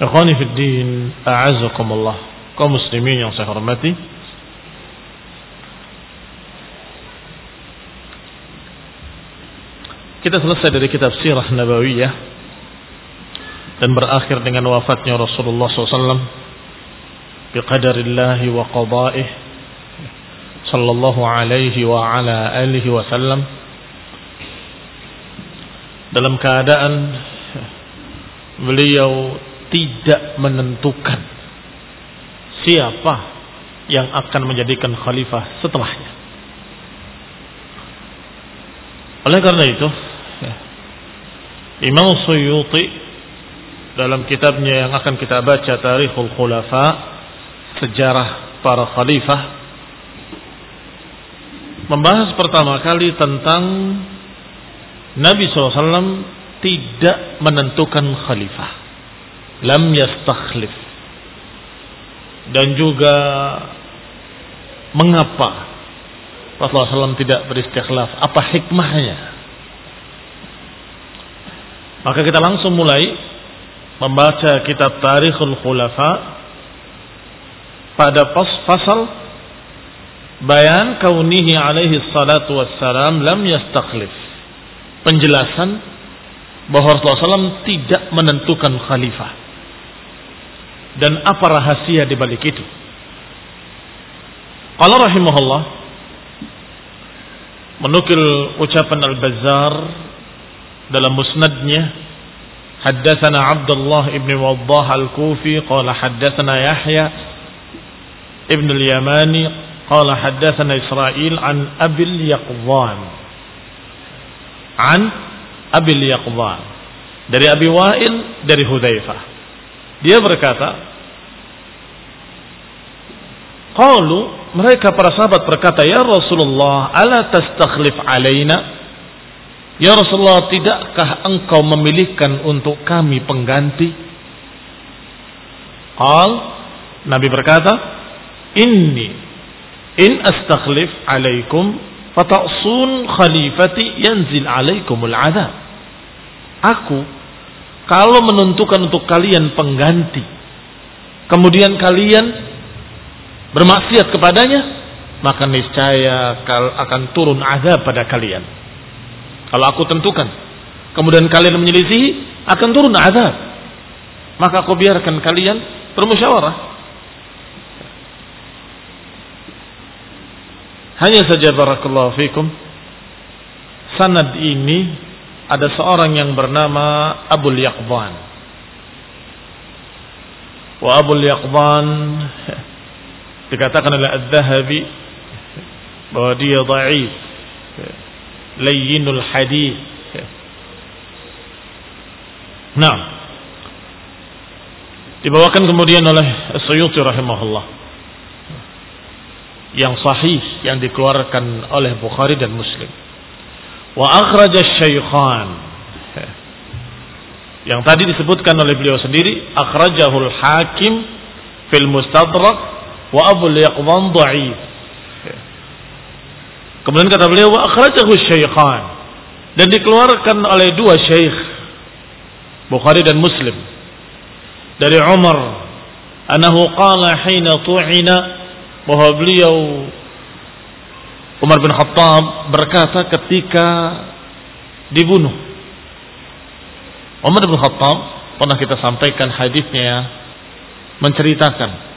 Ikhwani fi din, a'azakumullah. Kaum muslimin yang saya hormati. Kita selesai dari kitab Sirah Nabawiyah dan berakhir dengan wafatnya Rasulullah SAW biqadarillahi wa qada'ih sallallahu alaihi wa ala alihi wasallam dalam keadaan beliau tidak menentukan siapa yang akan menjadikan khalifah setelahnya. Oleh karena itu, Imam Suyuti dalam kitabnya yang akan kita baca Tarikhul Khulafa, sejarah para khalifah membahas pertama kali tentang Nabi SAW tidak menentukan khalifah lam yastakhlif. Dan juga mengapa Rasulullah SAW tidak beristikhlaf apa hikmahnya? Maka kita langsung mulai membaca kitab Tarikhul Khulafa pada pas pasal bayan kaunihi alaihi salatu wassalam lam yastakhlif. Penjelasan bahwa Rasulullah SAW tidak menentukan khalifah dan apa rahasia di balik itu. Qala rahimahullah menukil ucapan Al-Bazzar dalam musnadnya Haddatsana Abdullah ibn Wadah Al-Kufi qala haddatsana Yahya ibn Al-Yamani qala haddatsana Israil an Abil Yaqdhan. An Abil Yaqdhan. Dari Abi Wa'il dari Hudzaifah. Dia berkata Qalu mereka para sahabat berkata, "Ya Rasulullah, ala tastakhlif alaina?" Ya Rasulullah, tidakkah engkau memilihkan untuk kami pengganti? Qal Nabi berkata, "Inni in astakhlif alaikum fata'sun khalifati yanzil alaikumul adab." Aku kalau menentukan untuk kalian pengganti, kemudian kalian bermaksiat kepadanya, maka niscaya akan turun azab pada kalian. Kalau aku tentukan kemudian kalian menyelisihi, akan turun azab. Maka aku biarkan kalian bermusyawarah. Hanya saja barakallahu fikum sanad ini ada seorang yang bernama Abu Yaqban. Wa Abu Yaqban dikatakan oleh Az-Zahabi bahwa dia dhaif, layyinul hadis. Nah, dibawakan kemudian oleh Suyuti rahimahullah. Yang sahih yang dikeluarkan oleh Bukhari dan Muslim. Wa akhraja syaykhan yang tadi disebutkan oleh beliau sendiri akhrajahul hakim fil mustadrak wa abul yaqdan dha'if kemudian kata beliau wa akhrajahu syaykhan. Dan dikeluarkan oleh dua syekh Bukhari dan Muslim. Dari Umar anahu qala hina tu'ina bahwa beliau Umar bin Khattab berkata ketika dibunuh. Umar bin Khattab pernah kita sampaikan hadisnya menceritakan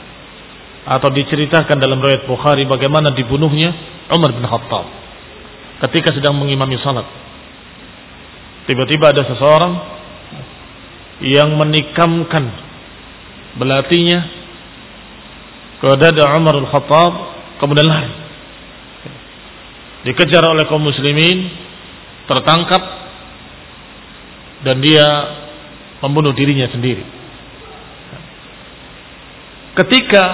atau diceritakan dalam riwayat Bukhari bagaimana dibunuhnya Umar bin Khattab ketika sedang mengimami salat. Tiba-tiba ada seseorang yang menikamkan belatinya ke dada Umar bin Khattab kemudian lari dikejar oleh kaum muslimin, tertangkap dan dia membunuh dirinya sendiri. Ketika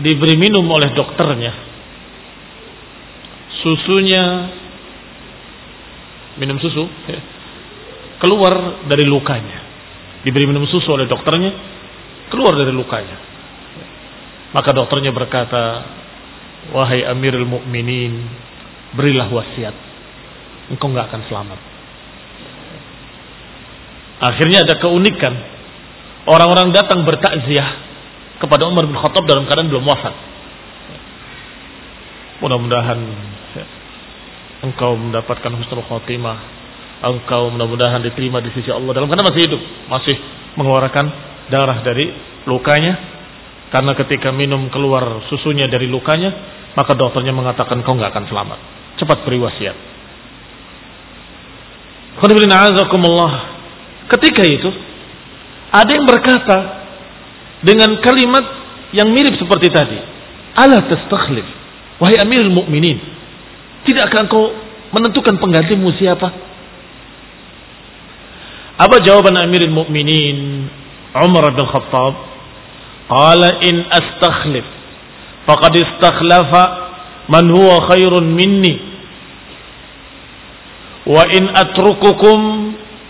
diberi minum oleh dokternya, susunya minum susu keluar dari lukanya. Diberi minum susu oleh dokternya, keluar dari lukanya. Maka dokternya berkata, "Wahai Amirul Mukminin, berilah wasiat. Engkau nggak akan selamat. Akhirnya ada keunikan. Orang-orang datang bertakziah kepada Umar bin Khattab dalam keadaan belum wafat. Mudah-mudahan engkau mendapatkan husnul khotimah. Engkau mudah-mudahan diterima di sisi Allah dalam keadaan masih hidup, masih mengeluarkan darah dari lukanya. Karena ketika minum keluar susunya dari lukanya, maka dokternya mengatakan kau nggak akan selamat cepat beri wasiat. Ketika itu ada yang berkata dengan kalimat yang mirip seperti tadi. Allah tastakhlif. Wahai Amirul Mukminin, tidakkah engkau menentukan penggantimu siapa? Apa jawaban Amirul Mukminin Umar bin Khattab? Qala in astakhlif faqad istakhlafa man huwa khairun minni wa in atrukukum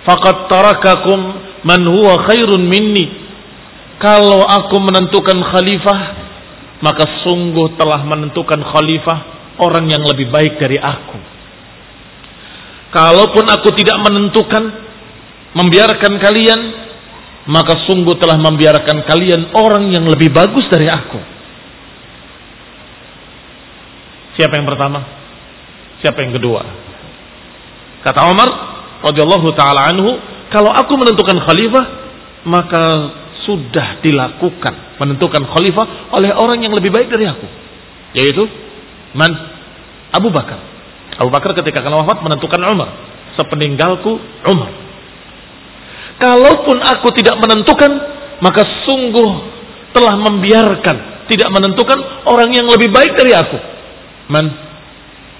faqad tarakakum man huwa khairun minni kalau aku menentukan khalifah maka sungguh telah menentukan khalifah orang yang lebih baik dari aku. Kalaupun aku tidak menentukan membiarkan kalian maka sungguh telah membiarkan kalian orang yang lebih bagus dari aku. Siapa yang pertama? Siapa yang kedua? Kata Umar radhiyallahu taala anhu, kalau aku menentukan khalifah, maka sudah dilakukan menentukan khalifah oleh orang yang lebih baik dari aku, yaitu man Abu Bakar. Abu Bakar ketika akan wafat menentukan Umar, sepeninggalku Umar. Kalaupun aku tidak menentukan, maka sungguh telah membiarkan tidak menentukan orang yang lebih baik dari aku. Man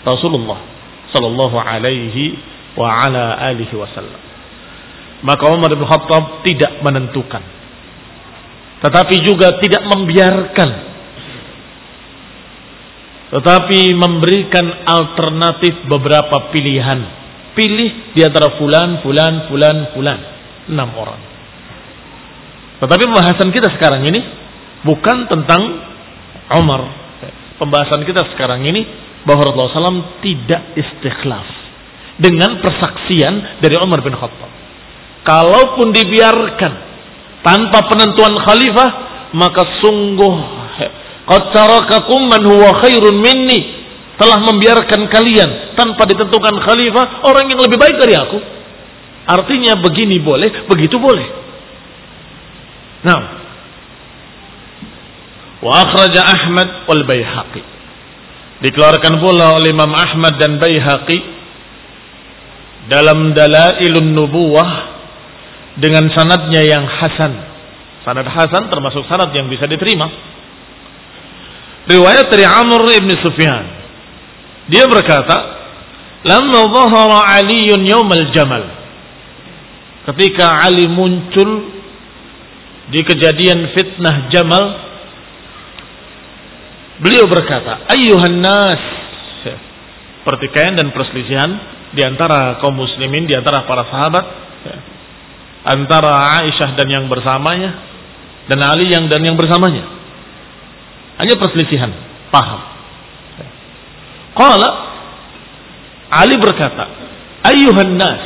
Rasulullah sallallahu alaihi wa ala alihi wasallam. Maka Umar bin Khattab tidak menentukan. Tetapi juga tidak membiarkan. Tetapi memberikan alternatif beberapa pilihan. Pilih di antara fulan, fulan, fulan, fulan. Enam orang. Tetapi pembahasan kita sekarang ini bukan tentang Umar. Pembahasan kita sekarang ini bahwa Rasulullah SAW tidak istikhlaf dengan persaksian dari Umar bin Khattab. Kalaupun dibiarkan tanpa penentuan khalifah, maka sungguh qad man huwa khairun minni telah membiarkan kalian tanpa ditentukan khalifah orang yang lebih baik dari aku. Artinya begini boleh, begitu boleh. Nah, wa akhraja Ahmad wal Baihaqi. Dikeluarkan pula oleh Imam Ahmad dan Baihaqi dalam Dalailun Nubuwah dengan sanadnya yang hasan. Sanad hasan termasuk sanad yang bisa diterima. Riwayat dari Amr ibn Sufyan. Dia berkata, "Lamma dhahara Aliun yaumal Jamal." Ketika Ali muncul di kejadian fitnah Jamal, beliau berkata, "Ayyuhan nas." Pertikaian dan perselisihan di antara kaum muslimin, di antara para sahabat, antara Aisyah dan yang bersamanya dan Ali yang dan yang bersamanya. Hanya perselisihan, paham. Qala Ali berkata, "Ayyuhan nas,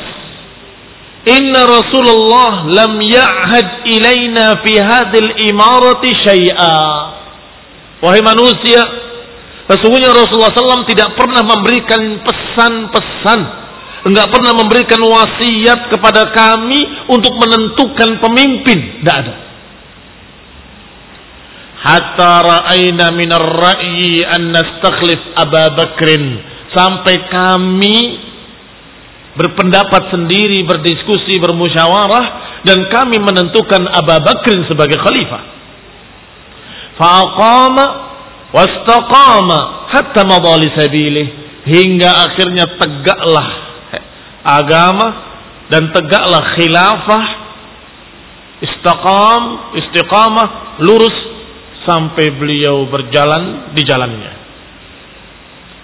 inna Rasulullah lam ya'had ilaina fi hadhil imarati syai'a." Wahai manusia, sesungguhnya Rasulullah SAW tidak pernah memberikan pesan-pesan enggak pernah memberikan wasiat kepada kami untuk menentukan pemimpin. Tidak ada. Hatta ra'ayna minar ra'yi an nastakhlif Abu Bakrin. Sampai kami berpendapat sendiri, berdiskusi, bermusyawarah dan kami menentukan Abu Bakrin sebagai khalifah. Fa'aqama wastaqama hatta madali sabilih hingga akhirnya tegaklah agama dan tegaklah khilafah istiqam istiqamah lurus sampai beliau berjalan di jalannya.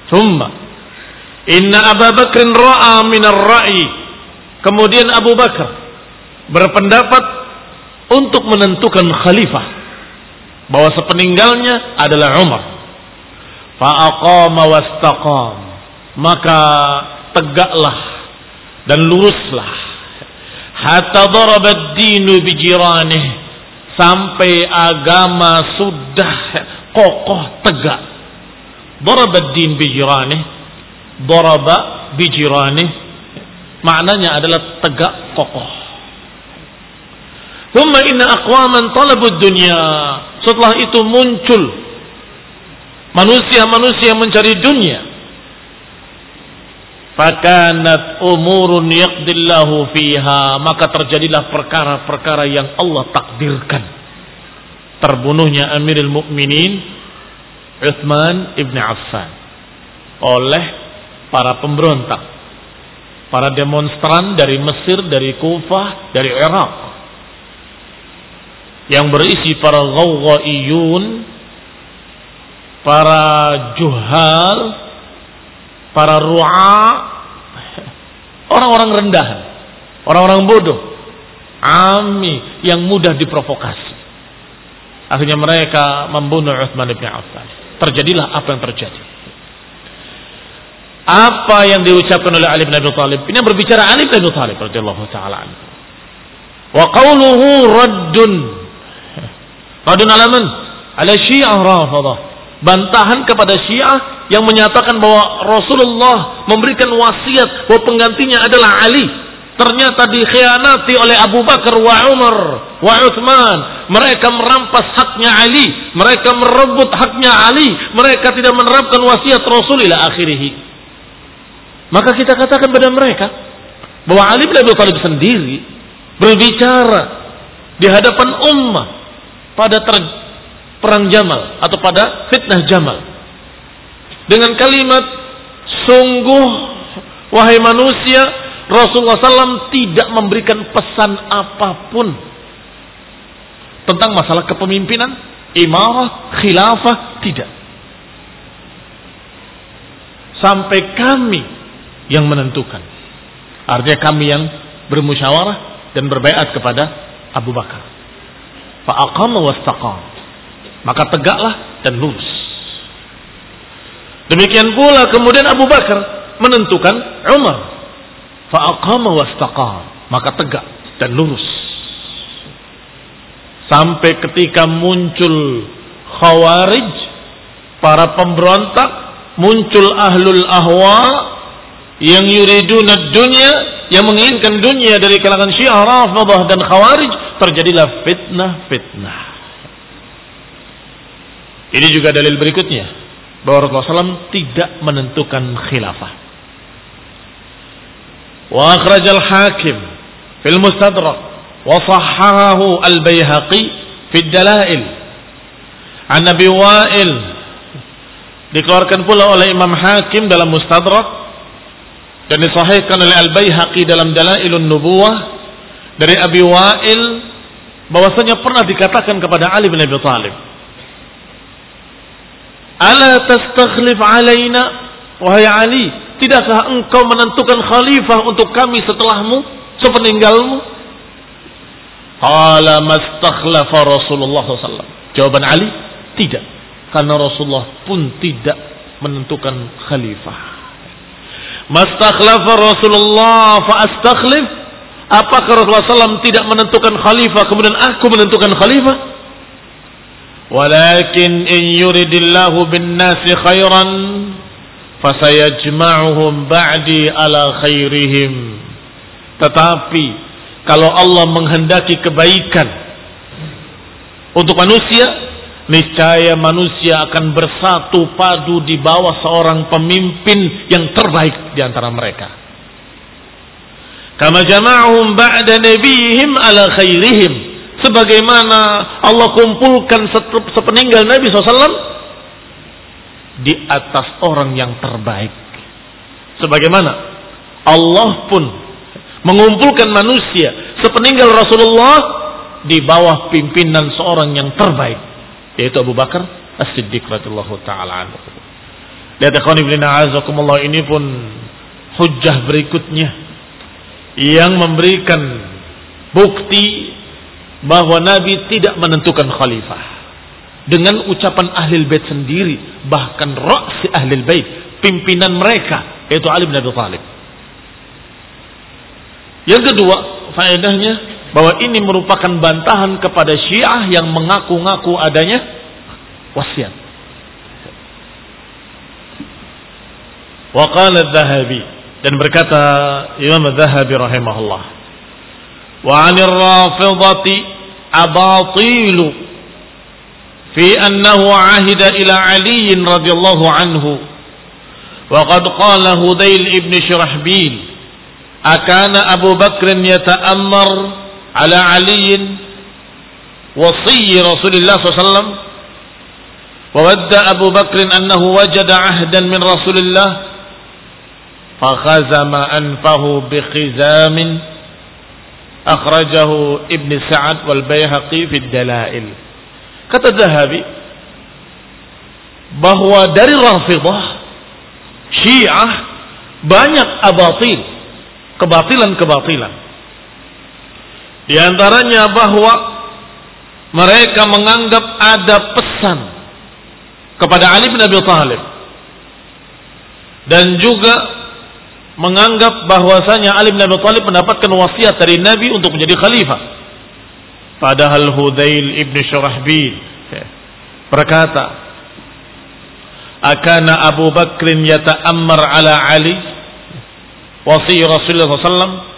Summa inna Abu Bakr ra'a min ar-ra'i. Kemudian Abu Bakar berpendapat untuk menentukan khalifah bahwa sepeninggalnya adalah Umar. Fa'aqama wastaqam. Maka tegaklah dan luruslah. Hatta daraba dinu bijiranih sampai agama sudah kokoh tegak. Daraba din bijiranih daraba bijiranih maknanya adalah tegak kokoh. Thumma inna aqwaman talabud dunya setelah itu muncul manusia-manusia mencari dunia Fakanat umurun yaqdillahu fiha. Maka terjadilah perkara-perkara yang Allah takdirkan. Terbunuhnya Amirul Mukminin Uthman ibn Affan. Oleh para pemberontak. Para demonstran dari Mesir, dari Kufah, dari Irak. Yang berisi para ghawghaiyun, para juhal, para ru'a, orang-orang rendahan, orang-orang bodoh, ami yang mudah diprovokasi. Akhirnya mereka membunuh Uthman bin Affan. Terjadilah apa yang terjadi. Apa yang diucapkan oleh Ali bin Abi Thalib? Ini berbicara Ali bin Abi Thalib radhiyallahu taala. Wa qawluhu raddun. Raddun alaman ala Syiah Rafidah. Bantahan kepada Syiah yang menyatakan bahwa Rasulullah memberikan wasiat bahwa penggantinya adalah Ali. Ternyata dikhianati oleh Abu Bakar wa Umar wa Uthman. Mereka merampas haknya Ali. Mereka merebut haknya Ali. Mereka tidak menerapkan wasiat Rasulullah akhirih. Maka kita katakan pada mereka bahwa Ali bin Abi Thalib sendiri berbicara di hadapan ummah pada perang Jamal atau pada fitnah Jamal dengan kalimat sungguh wahai manusia Rasulullah SAW tidak memberikan pesan apa pun tentang masalah kepemimpinan, imarah, khilafah, tidak. Sampai kami yang menentukan. Artinya kami yang bermusyawarah dan berbaiat kepada Abu Bakar. Fa'aqama wastaqam. Maka tegaklah dan lurus. Demikian pula kemudian Abu Bakar menentukan Umar. Fa'aqama wastaqam. Maka tegak dan lurus. Sampai ketika muncul khawarij, para pemberontak, muncul ahlul ahwa yang yuriduna dunia, yang menginginkan dunia dari kalangan Syiah, Rafidah dan Khawarij, terjadilah fitnah-fitnah. Ini juga dalil berikutnya. Bahwa Rasulullah SAW tidak menentukan khilafah. Wa akhrajal hakim fil mustadrak wa sahhahu al-Baihaqi fi dalail. An Nabi Wa'il dikeluarkan pula oleh Imam Hakim dalam Mustadrak dan disahihkan oleh Al-Baihaqi dalam Dalailun Nubuwah dari Abi Wa'il. Bahwasanya pernah dikatakan kepada Ali bin Abi Thalib Ala tastakhlif alaina? Wahai Ali tidakkah engkau menentukan khalifah untuk kami setelahmu sepeninggalmu? Qala mastakhlafa Rasulullah SAW Jawaban Ali tidak. Karena Rasulullah pun tidak menentukan khalifah. Mastakhlafa Rasulullah fa astakhlif? Apakah Rasulullah SAW tidak menentukan khalifah kemudian aku menentukan khalifah? Walakin in yuridillahu bin nasi khairan fasayajma'uhum ba'di ala khairihim. Tetapi kalau Allah menghendaki kebaikan untuk manusia, niscaya manusia akan bersatu padu di bawah seorang pemimpin yang terbaik di antara mereka. Kama jama'ahum ba'da nabihim ala khairihim. Sebagaimana Allah kumpulkan sepeninggal Nabi SAW di atas orang yang terbaik. Sebagaimana Allah pun mengumpulkan manusia sepeninggal Rasulullah di bawah pimpinan seorang yang terbaik yaitu Abu Bakar As-Siddiq radhiyallahu taala anhu. Lihat ikhwan ini pun hujjah berikutnya yang memberikan bukti bahwa Nabi tidak menentukan khalifah dengan ucapan ahli bait sendiri bahkan raksi ahli bait pimpinan mereka yaitu Ali bin Abi Thalib. Yang kedua, faedahnya bahwa ini merupakan bantahan kepada Syiah yang mengaku-ngaku adanya wasiat. Waqala Zahabi dan berkata Imam Zahabi rahimahullah وعن الرافضة أباطيل في أنه عهد إلى علي رضي الله عنه. وقد قال هذيل ابن شرحبيل أكان أبو بكر يتأمر على علي وصي رسول الله صلى الله عليه وسلم. وود أبو بكر أنه وجد عهدا من رسول الله فخزم أنفه بخزام akhrajahu Ibn Sa'ad wal Bayhaqi fi Dalail. Kata Zahabi bahwa dari Rafidah Syiah banyak abatil, kebatilan-kebatilan. Di antaranya bahwa mereka menganggap ada pesan kepada Ali bin Abi Thalib dan juga menganggap bahwasanya Ali bin Abi Thalib mendapatkan wasiat dari Nabi untuk menjadi khalifah. Padahal Hudail ibn Shurahbil berkata, "Akana Abu Bakr yata'ammar ala Ali wasi Rasulullah SAW?"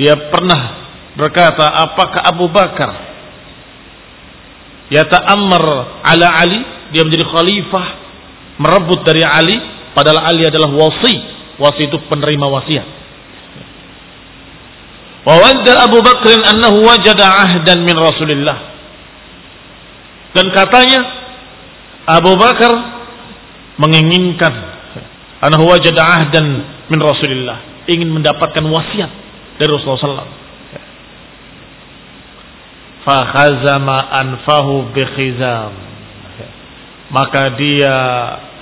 Dia pernah berkata, apakah Abu Bakar yata'ammar ala Ali, dia menjadi khalifah, merebut dari Ali, padahal Ali adalah wasi. Wasi itu penerima wasiat. Wa Abu Bakr annahu wajada ahdan min Rasulillah. Dan katanya Abu Bakar menginginkan annahu wajada ahdan min Rasulillah, ingin mendapatkan wasiat dari Rasulullah SAW fakhazama anfahu bikhizam maka dia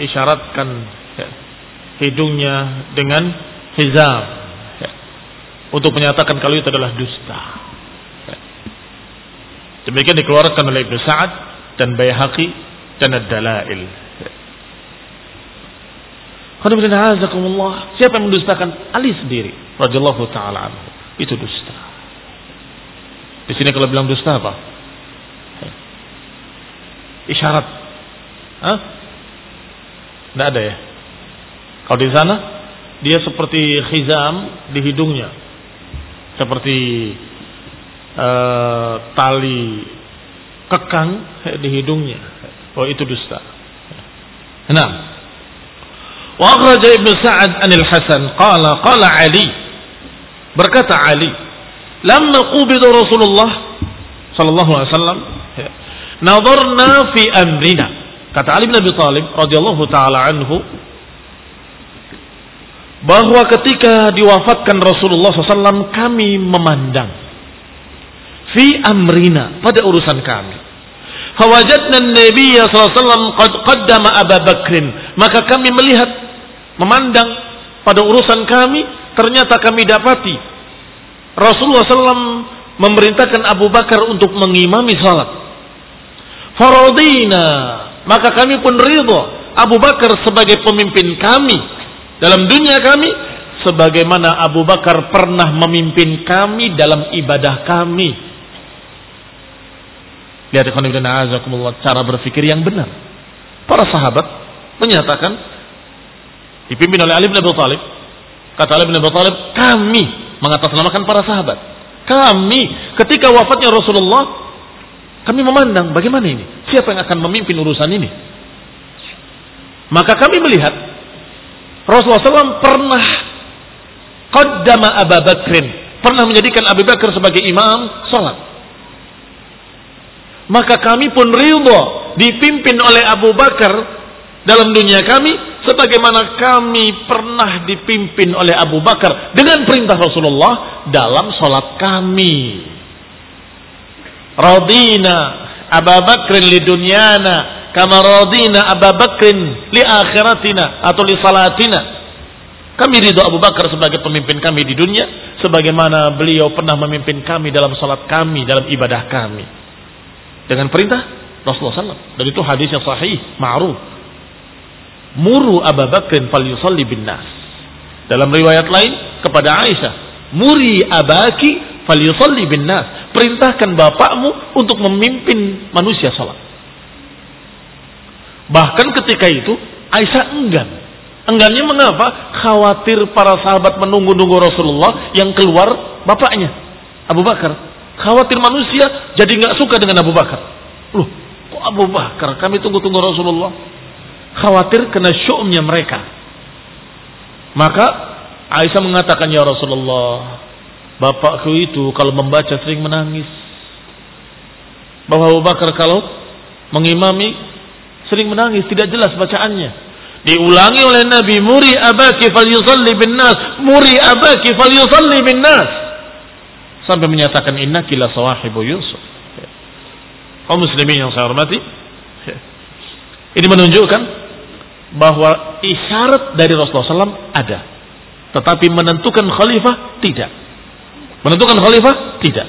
isyaratkan hidungnya dengan hizam untuk menyatakan kalau itu adalah dusta demikian dikeluarkan oleh Ibnu Sa'ad dan Baihaqi dan Ad-Dalail Siapa yang mendustakan? Ali sendiri radhiyallahu taala. Itu dusta. Di sini kalau bilang dusta apa? Isyarat. Hah? Tidak ada ya? Kalau di sana dia seperti khizam di hidungnya. Seperti uh, tali kekang di hidungnya. Oh itu dusta. Nah. Wa Ibnu Sa'ad anil Hasan qala qala Ali berkata Ali lamma qubida Rasulullah sallallahu alaihi wasallam nadarna fi amrina kata Ali bin Abi Thalib radhiyallahu taala anhu bahwa ketika diwafatkan Rasulullah SAW kami memandang fi amrina pada urusan kami. Fawajadna Nabi SAW qad qaddama Abu Bakrin. Maka kami melihat, memandang pada urusan kami, ternyata kami dapati Rasulullah SAW memerintahkan Abu Bakar untuk mengimami salat. Faradina, maka kami pun ridho Abu Bakar sebagai pemimpin kami dalam dunia kami sebagaimana Abu Bakar pernah memimpin kami dalam ibadah kami. Lihat cara berpikir yang benar. Para sahabat menyatakan dipimpin oleh Ali bin Abi Thalib. Kata Ali bin Abi Thalib, kami mengatasnamakan para sahabat. Kami ketika wafatnya Rasulullah, kami memandang bagaimana ini? Siapa yang akan memimpin urusan ini? Maka kami melihat Rasulullah SAW pernah qaddama Abu Bakrin, pernah menjadikan Abu Bakar sebagai imam salat. Maka kami pun ridho dipimpin oleh Abu Bakar dalam dunia kami sebagaimana kami pernah dipimpin oleh Abu Bakar dengan perintah Rasulullah dalam salat kami. Radina Abu Bakrin li dunyana kama radina Abu Bakrin li akhiratina atau li salatina. Kami ridho Abu Bakar sebagai pemimpin kami di dunia sebagaimana beliau pernah memimpin kami dalam salat kami, dalam ibadah kami. Dengan perintah Rasulullah SAW. Dan itu hadis yang sahih, ma'ruf. Muru Abu Bakrin fal yusalli bin nas. Dalam riwayat lain kepada Aisyah, muri abaki fal yusalli bin nas. Perintahkan bapakmu untuk memimpin manusia salat. Bahkan ketika itu Aisyah enggan. Enggannya mengapa? Khawatir para sahabat menunggu-nunggu Rasulullah yang keluar bapaknya Abu Bakar. Khawatir manusia jadi nggak suka dengan Abu Bakar. Loh, kok Abu Bakar? Kami tunggu-tunggu Rasulullah. Khawatir kena syu'umnya mereka. Maka Aisyah mengatakan ya Rasulullah, bapakku itu kalau membaca sering menangis. Bahwa Abu Bakar kalau mengimami sering menangis, tidak jelas bacaannya. Diulangi oleh Nabi, muri abaki fal yusalli bin nas, muri abaki fal yusalli bin nas. Sampai menyatakan inna kila sawahibu Yusuf. Kaum muslimin yang saya hormati, ini menunjukkan bahwa isyarat dari Rasulullah SAW ada. Tetapi menentukan khalifah tidak. Menentukan khalifah tidak.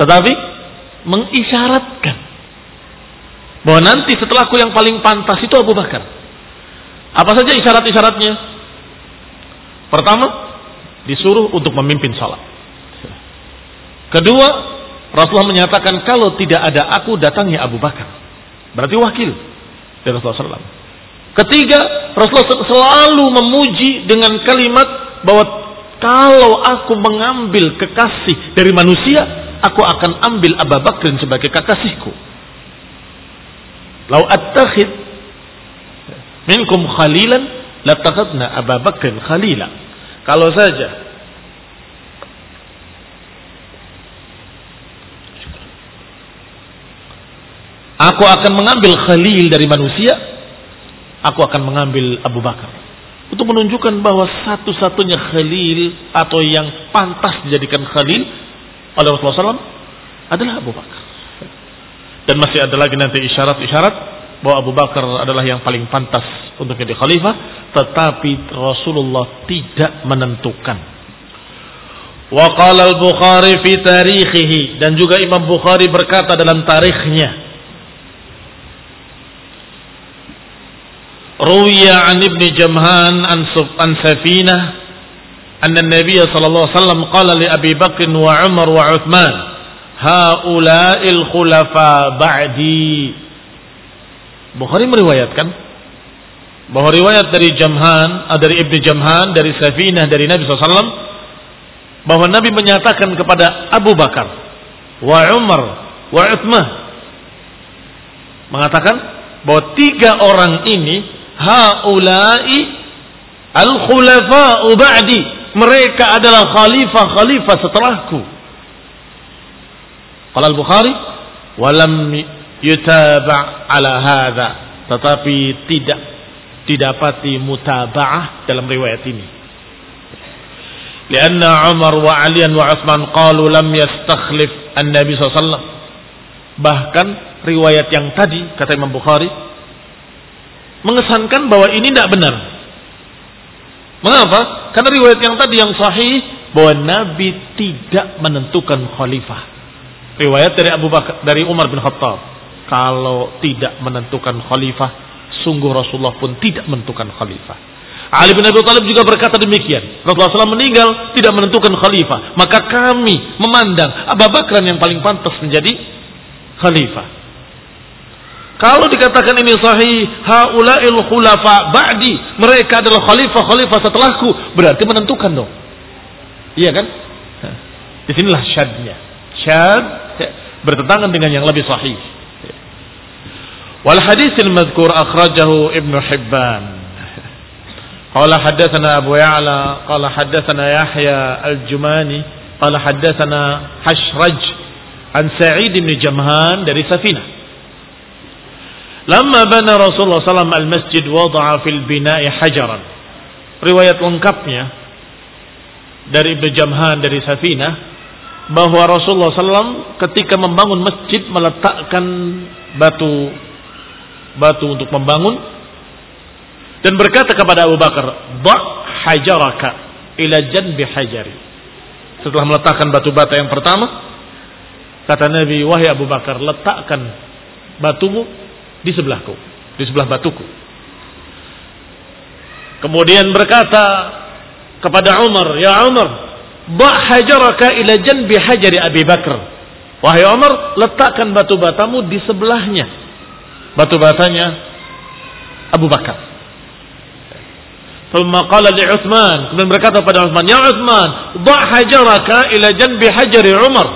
Tetapi mengisyaratkan bahwa nanti setelahku yang paling pantas itu Abu Bakar. Apa saja isyarat-isyaratnya? Pertama, disuruh untuk memimpin salat. Kedua, Rasulullah menyatakan kalau tidak ada aku datangnya Abu Bakar. Berarti wakil dari Rasulullah SAW. Ketiga, Rasulullah selalu memuji dengan kalimat bahwa kalau aku mengambil kekasih dari manusia, aku akan ambil Abu Bakar sebagai kekasihku. Lau attakhid minkum khalilan latakhadna Abu Bakr khalila. Kalau saja aku akan mengambil khalil dari manusia, aku akan mengambil Abu Bakar. Untuk menunjukkan bahwa satu-satunya khalil atau yang pantas dijadikan khalil oleh Rasulullah SAW adalah Abu Bakar. Dan masih ada lagi nanti isyarat-isyarat bahwa Abu Bakar adalah yang paling pantas untuk jadi khalifah, tetapi Rasulullah tidak menentukan. Wa qala al-Bukhari fi tarikhihi dan juga Imam Bukhari berkata dalam tarikhnya Ruwiya an Ibn Jamhan an an Safinah anna Nabi sallallahu alaihi wasallam qala li Abi Bakr wa Umar wa Uthman haula'il khulafa ba'di. Bukhari meriwayatkan bahwa riwayat dari Jamhan, ah, dari Ibnu Jamhan, dari Safinah, dari Nabi SAW, bahwa Nabi menyatakan kepada Abu Bakar, wa Umar, wa Uthmah, mengatakan bahwa tiga orang ini haulai al-khulafa'u ba'di, mereka adalah khalifah-khalifah setelahku. Qala al-Bukhari, walam yutaba' ala hadha, tetapi tidak didapati mutaba'ah dalam riwayat ini. Karena Umar wa Ali wa Utsman qalu lam yastakhlif an-nabi sallallahu Bahkan riwayat yang tadi kata Imam Bukhari mengesankan bahwa ini tidak benar. Mengapa? Karena riwayat yang tadi yang sahih bahwa Nabi tidak menentukan khalifah. Riwayat dari Abu Bakar dari Umar bin Khattab kalau tidak menentukan khalifah sungguh Rasulullah pun tidak menentukan khalifah. Ali bin Abi Thalib juga berkata demikian. Rasulullah SAW meninggal tidak menentukan khalifah. Maka kami memandang Abu Bakar yang paling pantas menjadi khalifah. Kalau dikatakan ini sahih, haulail khulafa ba'di, mereka adalah khalifah-khalifah setelahku, berarti menentukan dong. Iya kan? Di sinilah syadnya. Syad bertentangan dengan yang lebih sahih. Wal hadis al-madhkur akhrajahu ibnu Hibban. Qala haddatsana Abu Ya'la qala haddatsana Yahya al-Jumani qala haddatsana Hashraj an Sa'id bin Jamhan dari Safina. Lama bana Rasulullah SAW al-masjid wada'a fil bina'i hajaran. Riwayat lengkapnya dari Ibn Jamhan dari Safina bahwa Rasulullah SAW ketika membangun masjid meletakkan batu batu untuk membangun dan berkata kepada Abu Bakar, "Ba' hajaraka ila janbi hajari." Setelah meletakkan batu bata yang pertama, kata Nabi, "Wahai Abu Bakar, letakkan batumu di sebelahku, di sebelah batuku." Kemudian berkata kepada Umar, "Ya Umar, ba' hajaraka ila janbi hajari Abi Bakar." Wahai Umar, letakkan batu batamu di sebelahnya. Batu batanya Abu Bakar. Thumma qala li Uthman, kemudian berkata pada Uthman, "Ya Uthman, dha' hajaraka ila janbi hajari Umar."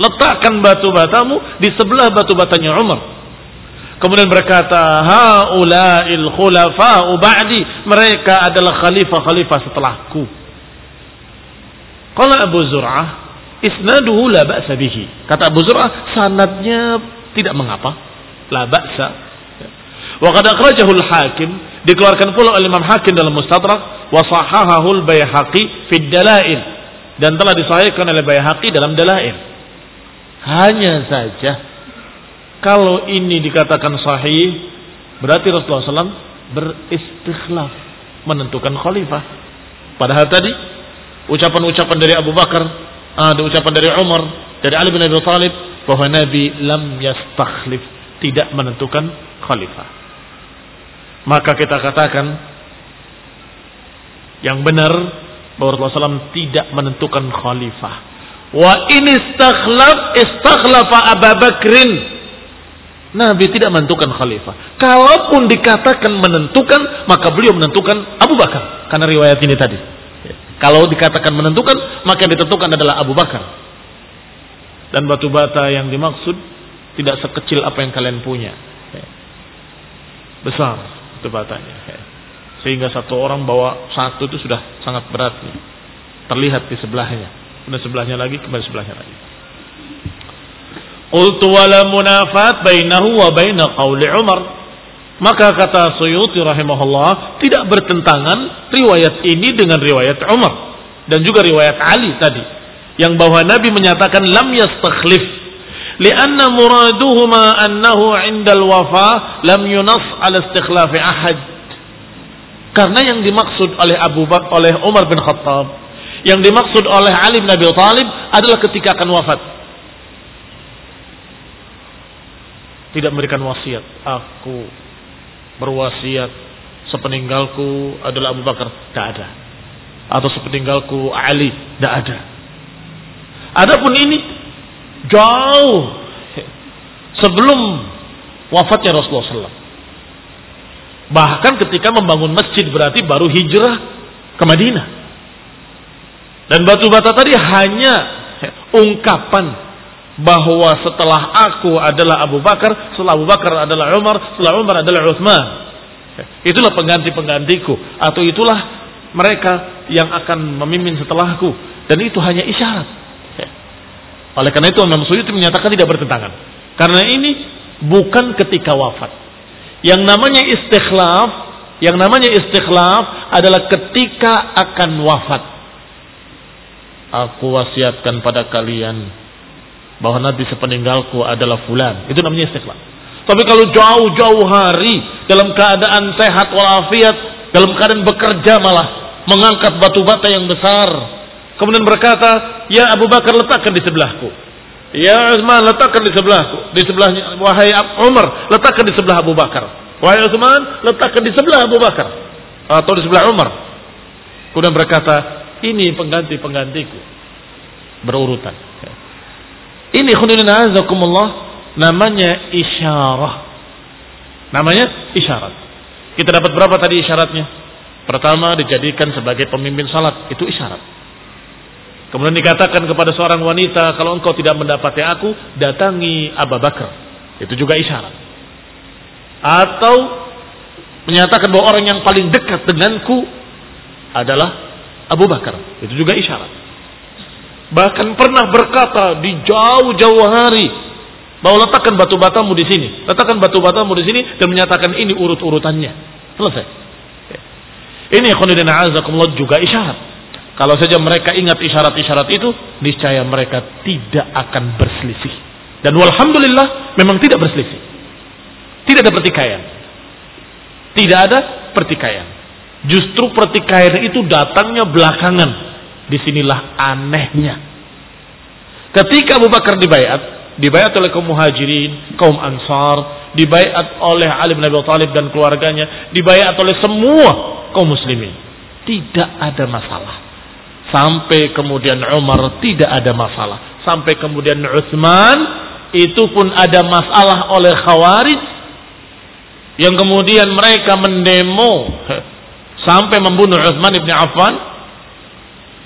Letakkan batu batamu di sebelah batu batanya Umar. Kemudian berkata, "Haula'il khulafa'u ba'di." Mereka adalah khalifah-khalifah setelahku. Qala Abu Zur'ah, "Isnaduhu la ba'sa bihi." Kata Abu Zur'ah, sanadnya tidak mengapa. La ba'sa. Wa qad akhrajahu al-Hakim dikeluarkan pula oleh Imam Hakim dalam Mustadrak wa sahahahu al-Baihaqi fi dalail dan telah disahihkan oleh Baihaqi dalam dalail. Hanya saja kalau ini dikatakan sahih berarti Rasulullah SAW beristikhlaf menentukan khalifah. Padahal tadi ucapan-ucapan dari Abu Bakar, ada ucapan dari Umar, dari Ali bin Abi Thalib bahwa Nabi lam yastakhlif tidak menentukan khalifah maka kita katakan yang benar bahwa Rasulullah SAW tidak menentukan khalifah. Wa ini istakhlaf istakhlafa Abu Bakrin. Nabi tidak menentukan khalifah. Kalaupun dikatakan menentukan, maka beliau menentukan Abu Bakar. Karena riwayat ini tadi. Kalau dikatakan menentukan, maka yang ditentukan adalah Abu Bakar. Dan batu bata yang dimaksud tidak sekecil apa yang kalian punya. Besar debatannya. Sehingga satu orang bawa satu itu sudah sangat berat. Terlihat di sebelahnya. Kemudian sebelahnya lagi, kembali sebelahnya lagi. Qultu wala munafat bainahu wa baina qawli Umar. Maka kata Suyuti rahimahullah, tidak bertentangan riwayat ini dengan riwayat Umar dan juga riwayat Ali tadi yang bahwa Nabi menyatakan lam yastakhlif lianna muraduhuma annahu indal wafa lam yunas ala istikhlafi ahad. Karena yang dimaksud oleh Abu Bakar oleh Umar bin Khattab yang dimaksud oleh Ali bin Abi Thalib adalah ketika akan wafat. Tidak memberikan wasiat aku berwasiat sepeninggalku adalah Abu Bakar tidak ada atau sepeninggalku Ali tidak ada adapun ini jauh sebelum wafatnya Rasulullah SAW. Bahkan ketika membangun masjid berarti baru hijrah ke Madinah. Dan batu bata tadi hanya ungkapan bahwa setelah aku adalah Abu Bakar, setelah Abu Bakar adalah Umar, setelah Umar adalah Utsman. Itulah pengganti-penggantiku atau itulah mereka yang akan memimpin setelahku dan itu hanya isyarat. Oleh karena itu Imam Suyuti menyatakan tidak bertentangan. Karena ini bukan ketika wafat. Yang namanya istikhlaf, yang namanya istikhlaf adalah ketika akan wafat. Aku wasiatkan pada kalian bahwa nanti sepeninggalku adalah fulan. Itu namanya istikhlaf. Tapi kalau jauh-jauh hari dalam keadaan sehat walafiat, dalam keadaan bekerja malah mengangkat batu bata yang besar. Kemudian berkata, "Ya Abu Bakar letakkan di sebelahku." Ya Utsman letakkan di sebelahku, di sebelahnya wahai Umar, letakkan di sebelah Abu Bakar. Wahai Utsman, letakkan di sebelah Abu Bakar atau di sebelah Umar. Kemudian berkata, ini pengganti-penggantiku berurutan. Ini khunina azakumullah namanya isyarah. Namanya isyarat. Kita dapat berapa tadi isyaratnya? Pertama dijadikan sebagai pemimpin salat, itu isyarat. Kemudian dikatakan kepada seorang wanita, kalau engkau tidak mendapati aku, datangi Abu Bakar. Itu juga isyarat. Atau menyatakan bahwa orang yang paling dekat denganku adalah Abu Bakar. Itu juga isyarat. Bahkan pernah berkata di jauh-jauh hari bahwa letakkan batu batamu di sini, letakkan batu batamu di sini dan menyatakan ini urut-urutannya. Selesai. Ini khonidina azakumullah juga isyarat. Kalau saja mereka ingat isyarat-isyarat itu, niscaya mereka tidak akan berselisih. Dan walhamdulillah memang tidak berselisih. Tidak ada pertikaian. Tidak ada pertikaian. Justru pertikaian itu datangnya belakangan. Di sinilah anehnya. Ketika Abu Bakar dibayat, dibayat oleh kaum muhajirin, kaum ansar, dibayat oleh Ali bin Abi Thalib dan keluarganya, dibayat oleh semua kaum muslimin. Tidak ada masalah Sampai kemudian Umar tidak ada masalah. Sampai kemudian Utsman itu pun ada masalah oleh Khawarij yang kemudian mereka mendemo sampai membunuh Utsman ibn Affan.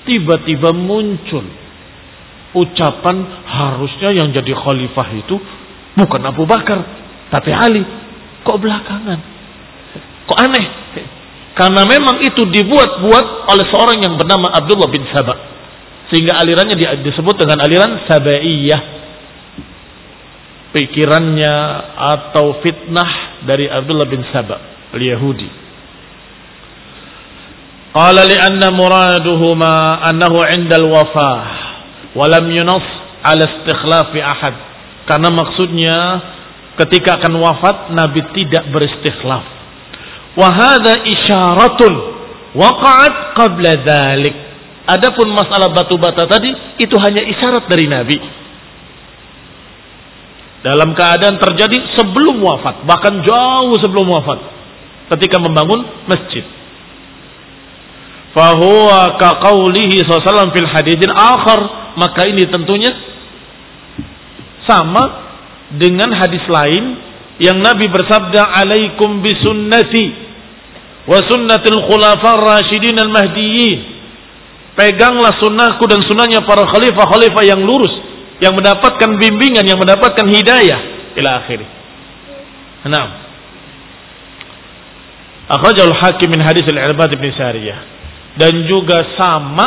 Tiba-tiba muncul ucapan harusnya yang jadi khalifah itu bukan Abu Bakar tapi Ali. Kok belakangan? Kok aneh? Karena memang itu dibuat-buat oleh seorang yang bernama Abdullah bin Sabah. Sehingga alirannya disebut dengan aliran Sabaiyah. Pikirannya atau fitnah dari Abdullah bin Sabah. Qala li'anna muraduhuma annahu 'inda al-wafah wa lam yunas 'ala istikhlafi ahad. Karena maksudnya ketika akan wafat Nabi tidak beristikhlaf Wahada isyaratun waqa'at qabla dhalik. Adapun masalah batu bata tadi itu hanya isyarat dari Nabi. Dalam keadaan terjadi sebelum wafat, bahkan jauh sebelum wafat. Ketika membangun masjid. Fahuwa kaqaulihi sallallahu fil hadithin akhar. Maka ini tentunya sama dengan hadis lain yang Nabi bersabda alaikum bisunnati wa sunnatil khulafar rasyidin al mahdiyyin peganglah sunnahku dan sunnahnya para khalifah-khalifah yang lurus yang mendapatkan bimbingan yang mendapatkan hidayah ila akhirih Naam. Akhrajal Hakim min hadis al-Irbad bin Sariyah. Dan juga sama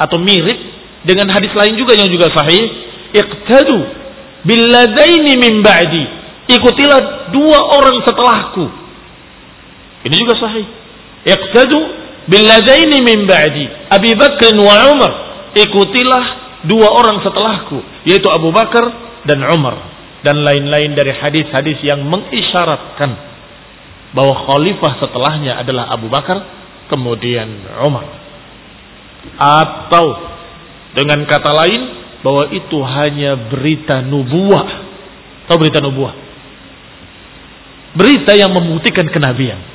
atau mirip dengan hadis lain juga yang juga sahih. Iqtadu billadaini min ba'di ikutilah dua orang setelahku ini juga sahih. Iqtadu billadaini min ba'di. Abi Bakr wa Umar. Ikutilah dua orang setelahku. Yaitu Abu Bakar dan Umar. Dan lain-lain dari hadis-hadis yang mengisyaratkan. Bahwa khalifah setelahnya adalah Abu Bakar. Kemudian Umar. Atau dengan kata lain. Bahwa itu hanya berita nubuah. Atau berita nubuah. Berita yang membuktikan kenabian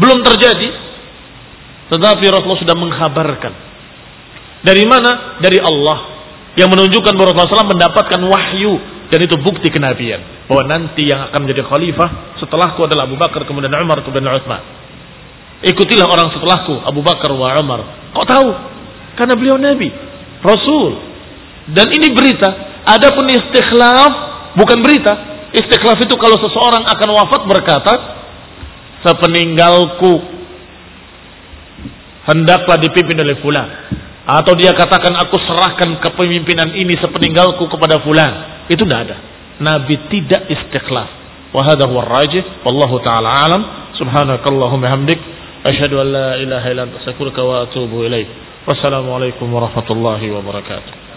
belum terjadi. Tetapi Rasulullah sudah mengkhabarkan. Dari mana? Dari Allah. Yang menunjukkan bahwa Rasulullah SAW mendapatkan wahyu. Dan itu bukti kenabian. bahwa nanti yang akan menjadi khalifah setelahku adalah Abu Bakar kemudian Umar kemudian Utsman. Ikutilah orang setelahku Abu Bakar wa Umar. Kok tahu? Karena beliau nabi, rasul. Dan ini berita. Adapun istikhlaf bukan berita. Istikhlaf itu kalau seseorang akan wafat berkata, sepeninggalku hendaklah dipimpin oleh fulan. Atau dia katakan aku serahkan kepemimpinan ini sepeninggalku kepada fulan. Itu tidak ada. Nabi tidak istikhlaf. Wa hadha huwa rajih wallahu taala alam. Subhanakallahumma hamdik asyhadu an la ilaha illa anta astaghfiruka wa atubu ilaik. Wassalamualaikum warahmatullahi wabarakatuh.